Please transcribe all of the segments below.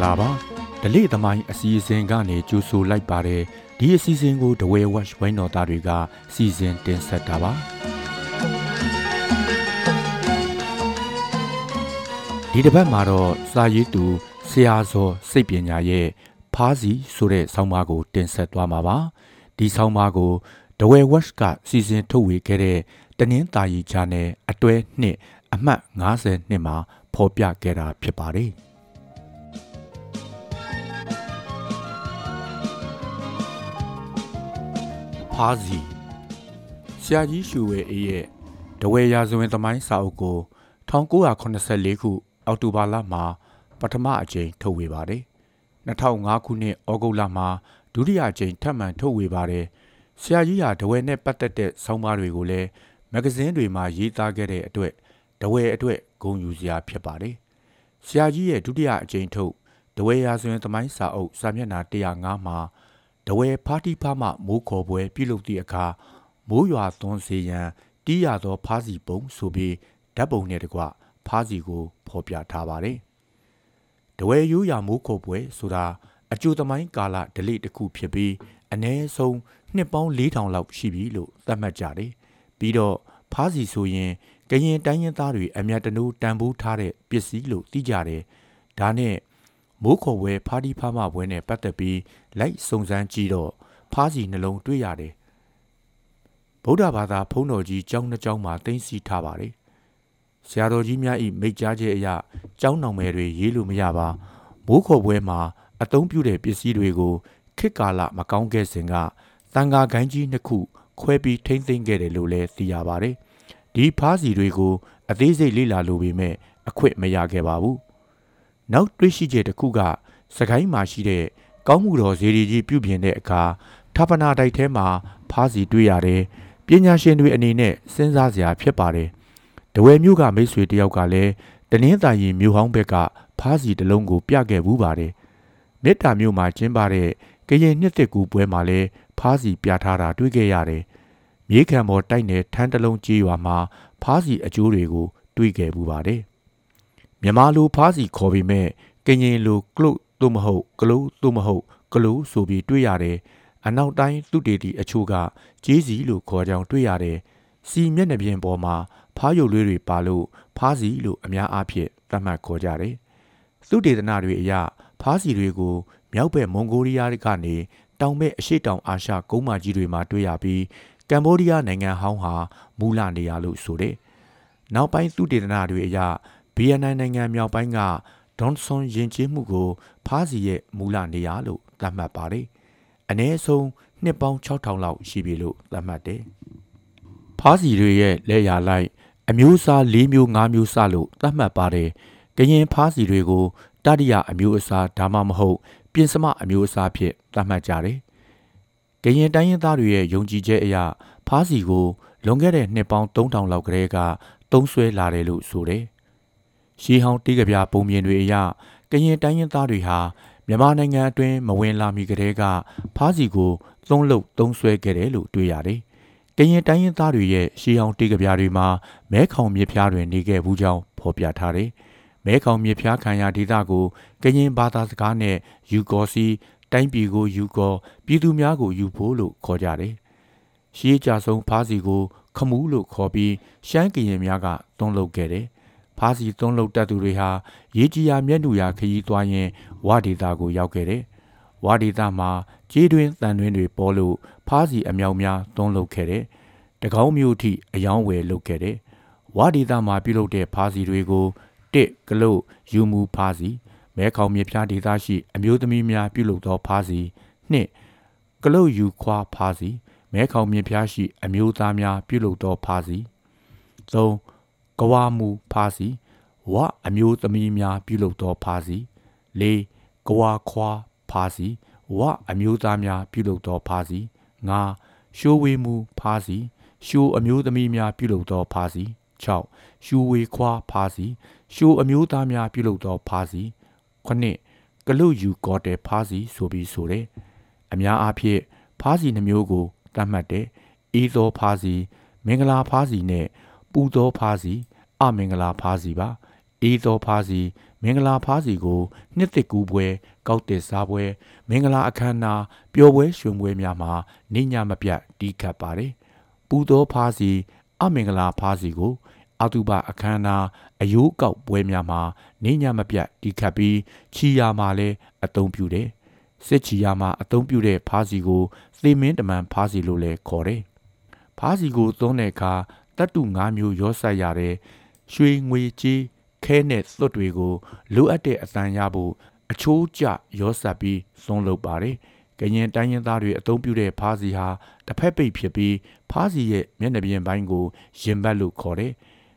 ္ဂလာပါဒလိသမိုင်းအစီအစဉ်ကနေကြိုဆိုလိုက်ပါတယ်ဒီအစီအစဉ်ကိုဒဝဲဝက်ဝိုင်းတော်သားတွေကစီစဉ်တင်ဆက်တာပါဒီတစ်ပတ်မှာတော့စာရေးသူဆရာဇော်စိတ်ပညာရဲ့ဖားစီဆိုတဲ့ဆောင်းပါးကို တင်ဆက်သွားမှာပါဒီဆောင်းပါးကိုဒဝဲဝက်ကစီစဉ်ထုတ်ဝေခဲ့တဲ့တနင်္သာရီချာနယ်အတွဲနှစ်အမှတ်50နှစ်မှာဖော်ပြခဲ့တာဖြစ်ပါတယ် ဖားစီဆရာကြီးရှူဝဲအေးရဲ့ဒဝဲရာဇဝင်သမိုင်းစာအုပ်ကို1984ခုအောက်တိုဘာလမှာပထမအကြိမ်ထုတ်ဝေပါတယ်2005ခုနှစ်ဩဂုတ်လမှာဒုတိယအကြိမ်ထပ်မံထုတ်ဝေပါတယ်ဆရာကြီးဟာဒဝဲနဲ့ပတ်သက်တဲ့ဆောင်းပါးတွေကိုလည်းမဂဇင်းတွေမှာရေးသားခဲ့တဲ့အတွက်ဒဝဲအတွက်ဂုဏ်ယူစရာဖြစ်ပါတယ်ဆရာကြီးရဲ့ဒုတိယအကြိမ်ထုတ်ဒဝဲရာဇဝင်သမိုင်းစာအုပ်စာမျက်နှာ105မှာ ဒဝဲဖာတိဖာမမိုးခေါ်ပွဲပြုလုပ်သည့်အခါမိုးရွာသွန်းစေရန်တီးရသောဖားစီပုံဆိုပြီးဓာတ်ပုံနဲ့တကွဖားစီကိုဖော်ပြထားပါတယ်။တဝဲရိုးရာမိုးခေါ်ပွဲဆိုတာအကျိုးသမိုင်းကာလဒလိတစ်ခုဖြစ်ပြီးအ ਨੇ ဆုံးနှစ်ပေါင်း4000လောက်ရှိပြီလို့သတ်မှတ်ကြတယ်။ပြီးတော့ဖားစီဆိုရင်ကရင်တိုင်းရင်းသားတွေအမြတ်တနိုးတန်ဖိုးထားတဲ့ပစ္စည်းလို့သိကြတယ်။ဒါနဲ့ မိုးခေါ်ပွဲဖားဒီဖားမပွဲနဲ့ပတ်သက်ပြီးလိုက်စုံစမ်းကြည့်တော့ဖားစီနှလုံးတွေ့ရတယ်။ဗုဒ္ဓဘာသာဘုန်းတော်ကြီးကျောင်းနှစ်ကျောင်းမှာတင်စီထားပါတယ်။ဆရာတော်ကြီးများဤမိတ်ကြားချက်အရကျောင်းနောင်မယ်တွေရေးလို့မရပါမိုးခေါ်ပွဲမှာအသုံးပြုတဲ့ပစ္စည်းတွေကိုခေတ်ကာလမကောင်းခဲ့စဉ်ကတန်ဃာဂိုင်းကြီးနှစ်ခုခွဲပြီးထိမ့်သိမ်းခဲ့တယ်လို့လည်းသိရပါတယ်။ဒီဖားစီတွေကို အသေးစိတ်လေ့လာလို့ပေမဲ့အခွင့်မရခဲ့ပါဘူး။ နောက်တွေ့ရှိချက်တစ်ခုကစကိုင်းမှာရှိတဲ့ကောင်းမှုတော်ဇေဒီကြီးပြုပြင်တဲ့အခါဌာပနာတိုက်ထဲမှာဖားစီတွေ့ရတယ်။ပညာရှင်တွေအနေနဲ့စဉ်းစားစရာဖြစ်ပါတယ်။တဝဲမျိုးကမိတ်ဆွေတယောက်ကလည်းတနင်္သာရီမြို့ဟောင်းဘက်ကဖားစီတစ်လုံးကိုပြခဲ့ဘူးပါတယ်။မေတ္တာမြို့မှာကျင်းပတဲ့ကရင်နှစ်သက်ကူပွဲမှာလည်းဖားစီပြထားတာတွေ့ခဲ့ရတယ်။မြေခံပေါ်တိုက်နယ်ထန်းတလုံးကြီးရွာမှာဖားစီအကျိုးတွေကိုတွေ့ခဲ့ဘူးပါတယ်။ မြန်မာလိုဖားစီခေါ်ပေမဲ့ကရင်လိုကလုတ်သို့မဟုတ်ကလုသို့မဟုတ်ကလုဆိုပြီးတွေ့ရတယ်။အနောက်တိုင်းသူတေတီအချို့ကကျေးစီလို့ခေါ်ကြောင်တွေ့ရတယ်။စီမျက်နှာပြင်ပေါ်မှာဖားရုပ်လေးတွေပါလို့ဖားစီလို့အများအားဖြင့်သတ်မှတ်ခေါ်ကြတယ်။သူတေသနာတွေအရဖားစီတွေကိုမြောက်ဘက်မွန်ဂိုလီးယားကနေတောင်ဘက်အရှေ့တောင်အာရှကုန်းမကြီးတွေမှာတွေ့ရပြီးကမ်ဘောဒီးယားနိုင်ငံဟောင်းဟာမူလနေရာလို့ဆိုတဲ့နောက်ပိုင်းသုတေသနတွေအရ ဗီယက်နမ်နိုင်ငံမြောက်ပိုင်းကဒွန်ဆွန်ယဉ်ကျေးမှုကိုဖားစီရဲ့မူလနေရာလို့သတ်မှတ်ပါတယ်။အ ਨੇ ဆုံးနှစ်ပေါင်း6000လောက်ရှိပြီလို့သတ်မှတ်တယ်။ဖားစီတွေရဲ့လက်ရာလိုက်အမျိုးအစား၄မျိုး၅မျိုးစလို့သတ်မှတ်ပါတယ်။ကရင်ဖားစီတွေကိုတတိယအမျိုးအစားဒါမှမဟုတ်ပြင်စမအမျိုးအစားဖြစ်သတ်မှတ်ကြတယ်။ကရင်တိုင်းရင်းသားတွေရဲ့ယုံကြည်ချက်အရဖားစီကိုလွန်ခဲ့တဲ့နှစ်ပေါင်း3000လောက်ကတည်းကသုံးဆွဲလာတယ်လို့ဆိုတယ်။ ရှီဟောင်းတိကပြပုံမြင်တွေအရကရင်တိုင်းရင်းသားတွေဟာမြန်မာနိုင်ငံအတွင်းမဝင်လာမီကတည်းကဖားစီကိုသုံးလုပ်သုံးဆွဲခဲ့တယ်လို့တွေ့ရတယ်။ကရင်တိုင်းရင်းသားတွေရဲ့ရှီဟောင်းတိကပြတွေမှာမဲခေါင်မြစ်ဖျားတွင်နေခဲ့ဘူးကြောင်းဖော်ပြထားတယ်။မဲခေါင်မြစ်ဖျားခံရဒေသကိုကရင်ဘာသာစကားနဲ့ယူကော်စီတိုင်းပြည်ကိုယူကော်ပြည်သူများကိုယူဖို့လို့ခေါ်ကြတယ်။ရှေးကြဆုံးဖားစီကိုခမူးလို့ခေါ်ပြီးရှမ်းကရင်များကသွန်းလုပ်ခဲ့တယ်။ ဖားစီသွန်းလုပ်တတ်သူတွေဟာရေကြီးရာမျက်နှာရာခရီးသွားရင်ဝဒေတာကိုရောက်ခဲ့တယ်။ဝဒေတာမှာကြေးတွင်တန်တွင်တွေပေါ်လို့ဖားစီအမြောက်များသွန်းလုပ်ခဲ့တယ်။တကောင်းမျိုးအထိအယောင်းဝယ်လုပ်ခဲ့တယ်။ဝဒေတာမှာပြုလုပ်တဲ့ဖားစီတွေကိုတစ်ကလုတ်ယူမူဖားစီမဲခေါင်မြေပြားဒေသရှိအမျိုးသမီးများပြုလုပ်သောဖားစီနှစ်ကလုတ်ယူခွာဖားစီမဲခေါင်မြေပြားရှိအမျိုးသားများပြုလုပ်သောဖားစီသုံး ကဝါမူဖားစီဝအမျိုးသမီးများပြုလုပ်သောဖားစီလေးကဝါခွာဖားစီဝအမျိုးသားများပြုလုပ်သောဖားစီငါရှိုးဝေးမူဖားစီရှိုးအမျိုးသမီးများပြုလုပ်သောဖားစီ6ရှူဝေခွာဖားစီရှိုးအမျိုးသားများပြုလုပ်သောဖားစီခုနှစ်ကလုတ်ယူကော်တယ်ဖားစီဆိုပြီးဆိုတယ်အများအားဖြင့်ဖားစီနှမျိုးကိုသတ်မှတ်တယ်အေးသောဖားစီမင်္ဂလာဖားစီနဲ့ပူသောဖားစီ အမင်္ဂလာဖားစီပါအေးသောဖားစီမင်္ဂလာဖားစီကိုနှစ်သက်ကူးပွဲကောက်တစ်စားပွဲမင်္ဂလာအခမ်းအနားပျော်ပွဲရွှင်ပွဲများမှာနေညမပြတ်တီးခတ်ပါတယ်ပူသောဖားစီအမင်္ဂလာဖားစီကိုအတုပအခမ်းအနားအယိုးကောက်ပွဲများမှာနေညမပြတ်တီးခတ်ပြီးချီယာမှာလည်းအသုံးပြုတယ်စစ်ချီယာမှာအသုံးပြုတဲ့ဖားစီကိုသေမင်းတမန်ဖားစီလို့လည်းခေါ်တယ်ဖားစီကိုသုံးတဲ့အခါတတ်တူ၅မျိုးရောဆက်ရတဲ့ ရွှေငွေကြီးခဲနဲ့သွတ်တွေကိုလိုအပ်တဲ့အတန်ရဖို့အချိုးကျရောဆက်ပြီးသုံးလုပ်ပါတယ်ကရင်တိုင်းရင်းသားတွေအသုံးပြုတဲ့ဖားစီဟာတစ်ဖက်ပိတ်ဖြစ်ပြီးဖားစီရဲ့မျက်နှာပြင်ပိုင်းကိုရင်ဘတ်လို့ခေါ်တယ်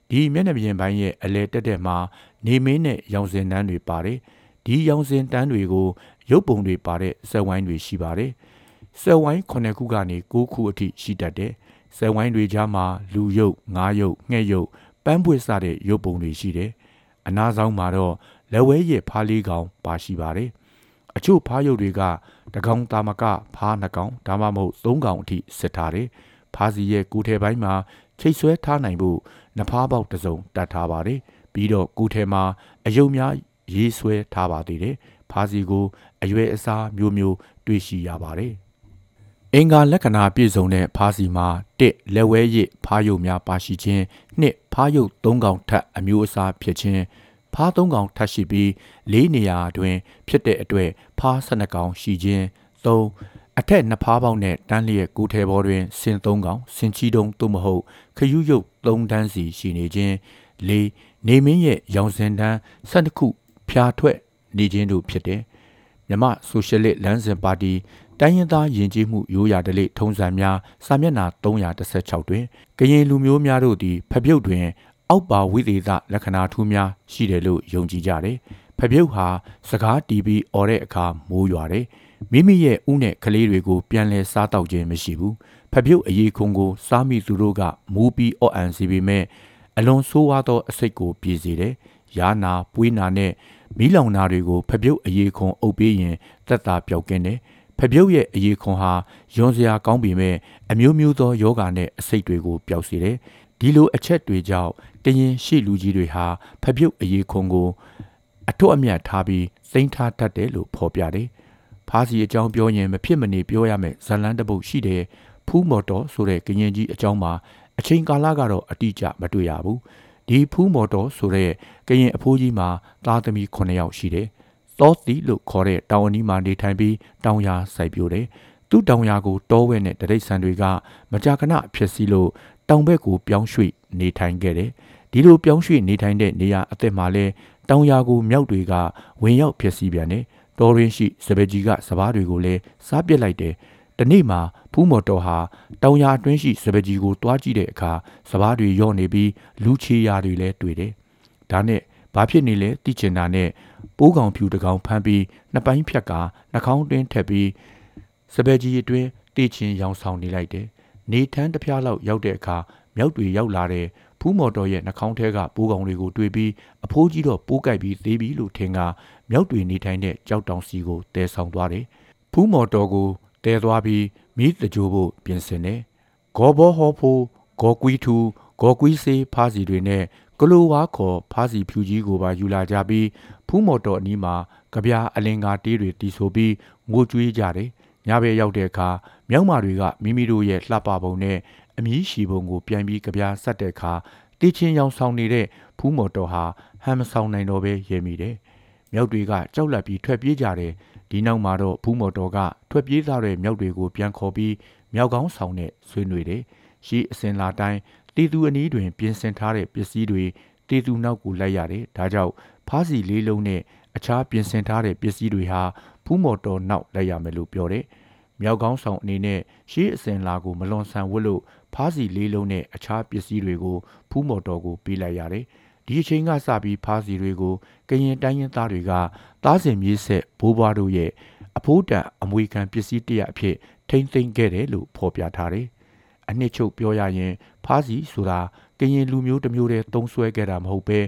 ဒီမျက်နှာပြင်ပိုင်းရဲ့အလဲတက်တဲ့မှာနေမင်းနဲ့ရောင်စင်တန်းတွေပါတယ်ဒီရောင်စင်တန်းတွေကိုရုပ်ပုံတွေပါတဲ့စက်ဝိုင်းတွေရှိပါတယ်စက်ဝိုင်း9ခုကနေ9ခုအထိရှိတတ်တယ်စက်ဝိုင်းတွေကြားမှာလူရုပ်ငါးရုပ်ငှက်ရုပ် ပန်းပွေစတဲ့ရုပ်ပုံတွေရှိတယ်အနာဆောင်မှာတော့လက်ဝဲရည်ဖားလေးကောင်ပါရှိပါတယ်အချို့ဖားရုပ်တွေကတကောင်တာမကဖားနှစ်ကောင်ဒါမှမဟုတ်သုံးကောင်အထိစစ်ထားတယ်ဖားစီရဲ့ကူထဲပိုင်းမှာချိတ်ဆွဲထားနိုင်ဖို့နဖားပေါက်တစ်စုံတတ်ထားပါတယ်ပြီးတော့ကူထဲမှာအယုံများရေးဆွဲထားပါသေးတယ်ဖားစီကိုအရွယ်အစားမျိုးမျိုးတွေ့ရှိရပါတယ် အင်္ဂါလက္ခဏာပြည့်စုံတဲ့ဖားစီမှာ1လက်ဝဲရစ်ဖားယုတ်များပါရှိခြင်း2ဖားယုတ်3កောင်ထပ်အမျိုးအစားဖြစ်ခြင်းဖား3កောင်ထပ်ရှိပြီး၄နေရာတွင် ဖြစ်တဲ့အတွက်ဖား12កောင်ရှိခြင်း3အထက်နှစ်ဖားပေါက်နဲ့တန်းလျက်ကိုထဲပေါ်တွင်ဆင်3កောင်ဆင်ချီတုံသို့မဟုတ်ခယူးယုတ်3တန်းစီရှိနေခြင်း၄နေမင်းရဲ့ရောင်စင်တန်း12ခုဖြာထွက်နေခြင်းတို့ဖြစ်တယ်မြမဆိုရှယ်လစ်လမ်းစဉ်ပါတီ တိုင်းရင်းသားယဉ်ကျေးမှုရိုးရာဓလေ့ထုံးစံများစာမျက်နှာ316တွင်ကရင်လူမျိုးများတို့သည်ဖပြုတ်တွင် အောက်ပါဝိသေသလက္ခဏာထူးများရှိတယ်လို့ယုံကြည်ကြတယ်။ဖပြုတ်ဟာစကားတီးပြီးអော်တဲ့အခါမိုးရွာတယ်။မိမိရဲ့ဥနဲ့ကလေးတွေကိုပြန်လဲစားတော့ခြင်းမရှိဘူး။ဖပြုတ်အရေးခုံကိုစားမိသူတို့ကမူးပြီးအော့အန်စီပေမဲ့အလွန်ဆိုးဝါးသောအစိတ်ကိုပြေစေတယ်။ယာနာပွေးနာနဲ့မီးလောင်နာတွေကိုဖပြုတ်အရေးခုံအုပ်ပေးရင်သက်သာပျောက်ကင်းတယ်။ ဖပြုတ်ရဲ့အရေးခွန်ဟာယွန်စရာကောင်းပေမဲ့အမျိုးမျိုးသောယောဂာနဲ့အစိတ်တွေကိုပျောက်စေတယ်။ဒီလိုအချက်တွေကြောင့်ကရင်ရှိလူကြီးတွေဟာဖပြုတ်အရေးခွန်ကိုအထွတ်အမြတ်ထားပြီးစိမ့်ထားတတ်တယ်လို့ဖော်ပြတယ်။ဖားစီအကြောင်းပြောရင်မဖြစ်မနေပြောရမယ်ဇလန်းတပုတ်ရှိတယ်။ဖူးမော်တော်ဆိုတဲ့ကရင်ကြီးအကြောင်းမှာအချိန်ကာလကတော့အတိအကျမတွေ့ရဘူး။ဒီဖူးမော်တော်ဆိုတဲ့ကရင်အဖိုးကြီးမှာသားသမီး9ယောက်ရှိတယ်။ သောသီလို့ခေါ်တဲ့တောင်အနီးမှာနေထိုင်ပြီးတောင်ယာစိုက်ပျိုးတယ်။သူ့တောင်ယာကိုတောဝဲနဲ့တရိတ်ဆန်တွေကမကြာခဏဖြစ်စီလို့တောင်ဘက်ကိုပြောင်းရွှေ့နေထိုင်ခဲ့တယ်။ဒီလိုပြောင်းရွှေ့နေထိုင်တဲ့နေရာအသက်မှာလဲတောင်ယာကိုမြောက်တွေကဝင်ရောက်ဖြစ်စီပြန်တယ်။တော်ရင်းရှိစပယ်ကြီးကစပားတွေကိုလည်းစားပစ်လိုက်တယ်။ဒီနေ့မှာဖူးမော်တော်ဟာတောင်ယာအတွင်းရှိစပယ်ကြီးကိုတွားကြည့်တဲ့အခါစပားတွေယော့နေပြီးလူချီယာတွေလည်းတွေ့တယ်။ဒါနဲ့ ဘာဖြစ်နေလဲသိချင်တာနဲ့ပိုးကောင်ဖြူတကောင်ဖမ်းပြီးနှစ်ပိုင်းဖြတ်ကာနှာခေါင်းတွင်းထက်ပြီးစပယ်ကြီးအတွင်းတေချင်ရောင်ဆောင်နေလိုက်တယ်။နေထန်းတစ်ပြားလောက်ရောက်တဲ့အခါမြောက်တွေရောက်လာတဲ့ဖူးမော်တော်ရဲ့နှာခေါင်းထဲကပိုးကောင်တွေကိုတွေ့ပြီးအဖိုးကြီးတော့ပိုးကြိုက်ပြီးသေးပြီလို့ထင်ကမြောက်တွေနေထိုင်တဲ့ကြောက်တောင်စီကိုတဲဆောင်သွားတယ်။ဖူးမော်တော်ကိုတဲသွားပြီးမိတကြိုးဖို့ပြင်ဆင်တယ်။ဂေါ်ဘောဟောဖိုးဂေါ်ကွီထူဂေါ်ကွီစေးဖားစီတွေနဲ့ ကလိုဝါခေါ်ဖားစီဖြူကြီးကိုပါယူလာကြပြီးဖူးမော်တော်အနီးမှာကြပြားအလင်္ကာတေးတွေတီးဆိုပြီးငိုကြွေးကြတယ်။ညဘက်ရောက်တဲ့အခါမြောက်မာတွေကမိမိတို့ရဲ့လှပပုံနဲ့အမီးရှီပုံကိုပြန်ပြီးကြပြားဆက်တဲ့အခါတေးချင်းရောင်ဆောင်နေတဲ့ဖူးမော်တော်ဟာဟမ်မဆောင်နိုင်တော့ပဲရဲမိတယ်။မြောက်တွေကကြောက်လန့်ပြီးထွက်ပြေးကြတယ်။ဒီနောက်မှာတော့ဖူးမော်တော်ကထွက်ပြေးသွားတဲ့မြောက်တွေကိုပြန်ခေါ်ပြီးမြောက်ကောင်းဆောင်နဲ့ဆွေးနွေတယ်။ရှိအစင်လာတိုင်း တီသူအနီးတွင် ပြင်ဆင်ထားတဲ့ပစ္စည်းတွေတီသူနောက်ကိုလိုက်ရတယ်ဒါကြောင့်ဖားစီလေးလုံးနဲ့အခြားပြင်ဆင်ထားတဲ့ပစ္စည်းတွေဟာဖူးမော်တော်နောက်လိုက်ရမယ်လို့ပြောတယ်မြောက်ကောင်းဆောင်အနေနဲ့ရှေးအစင်လာကိုမလွန်ဆန်ဝတ်လို့ဖားစီလေးလုံးနဲ့အခြားပစ္စည်းတွေကိုဖူးမော်တော်ကိုပေးလိုက်ရတယ်ဒီအချိန်ကစပြီးဖားစီတွေကိုကရင်တိုင်းရင်းသားတွေကသားစင်မြေးဆက်ဘိုးဘွားတို့ရဲ့အဖိုးတန်အမွေခံပစ္စည်းတရအဖြစ်ထိမ့်သိမ့်ခဲ့တယ်လို့ဖော်ပြထားတယ်။ အနှစ်ချုပ်ပြောရရင်ဖားစီဆိုတာကရင်လူမျိုးတစ်မျိုးတည်းသုံးဆွဲခဲ့တာမဟုတ်ပဲ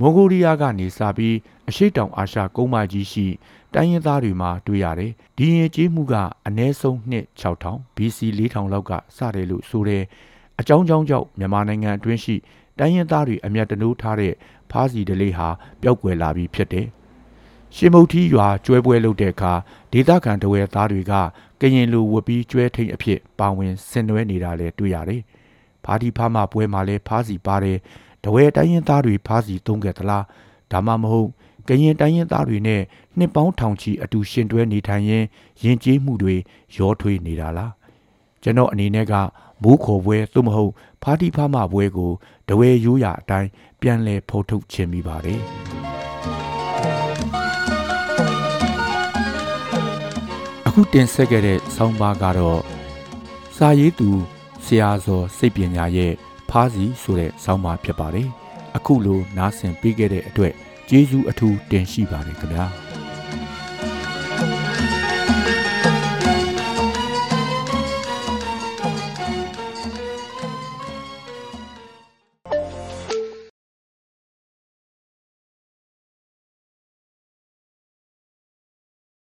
မွန်ဂိုလီးယားကနေစပြီးအရှိတောင်အာရှကုန်းမကြီးရှိတိုင်းရင်းသားတွေမှာတွေ့ရတယ်။ဒီရင်ကျေးမှုကအနည်းဆုံးနှစ်6000 BC 4000လောက်ကစတယ်လို့ဆိုတယ်။အကြောင်းကြောင်းကြောင့်မြန်မာနိုင်ငံအတွင်းရှိတိုင်းရင်းသားတွေအမျက်တနိုးထားတဲ့ဖားစီဒလေးဟာပျောက်ကွယ်လာပြီးဖြစ်တယ်။ ရှင်မုတ်ထီးရွာကျွဲပွဲလုပ်တဲ့အခါဒေသခံတဝဲသားတွေကကရင်လူဝတ်ပြီးကျွဲထိန်အဖြစ်ပါဝင်ဆင်နွှဲနေတာလည်းတွေ့ရတယ်။ဖားဒီဖားမပွဲမှာလည်းဖားစီပါတယ်။တဝဲတိုင်းရင်းသားတွေဖားစီသုံးခဲ့သလားဒါမှမဟုတ်ကရင်တိုင်းရင်းသားတွေနဲ့နှစ်ပေါင်းထောင်ချီအတူရှင်တွဲနေထိုင်ရင်းယဉ်ကျေးမှုတွေရောထွေးနေတာလားကျွန်တော်အနေနဲ့ကမိုးခေါ်ပွဲသို့မဟုတ်ဖာတီဖာမပွဲကိုတဝဲရိုးရာအတိုင်းပြန်လဲဖော်ထုတ်ခြင်းမိပါတယ် အခုတင်ဆက်ခဲ့တဲ့ဆောင်းပါးကတော့စာရေးသူဆရာဇော်စိတ်ပညာရဲ့ဖားစီဆိုတဲ့ဆောင်းပါးဖြစ်ပါတယ်အခုလိုနားဆင်ပြီးခဲ့တဲ့အတွက်ကျေးဇူးအထူးတင်ရှိပါတယ်ခင်ဗျာ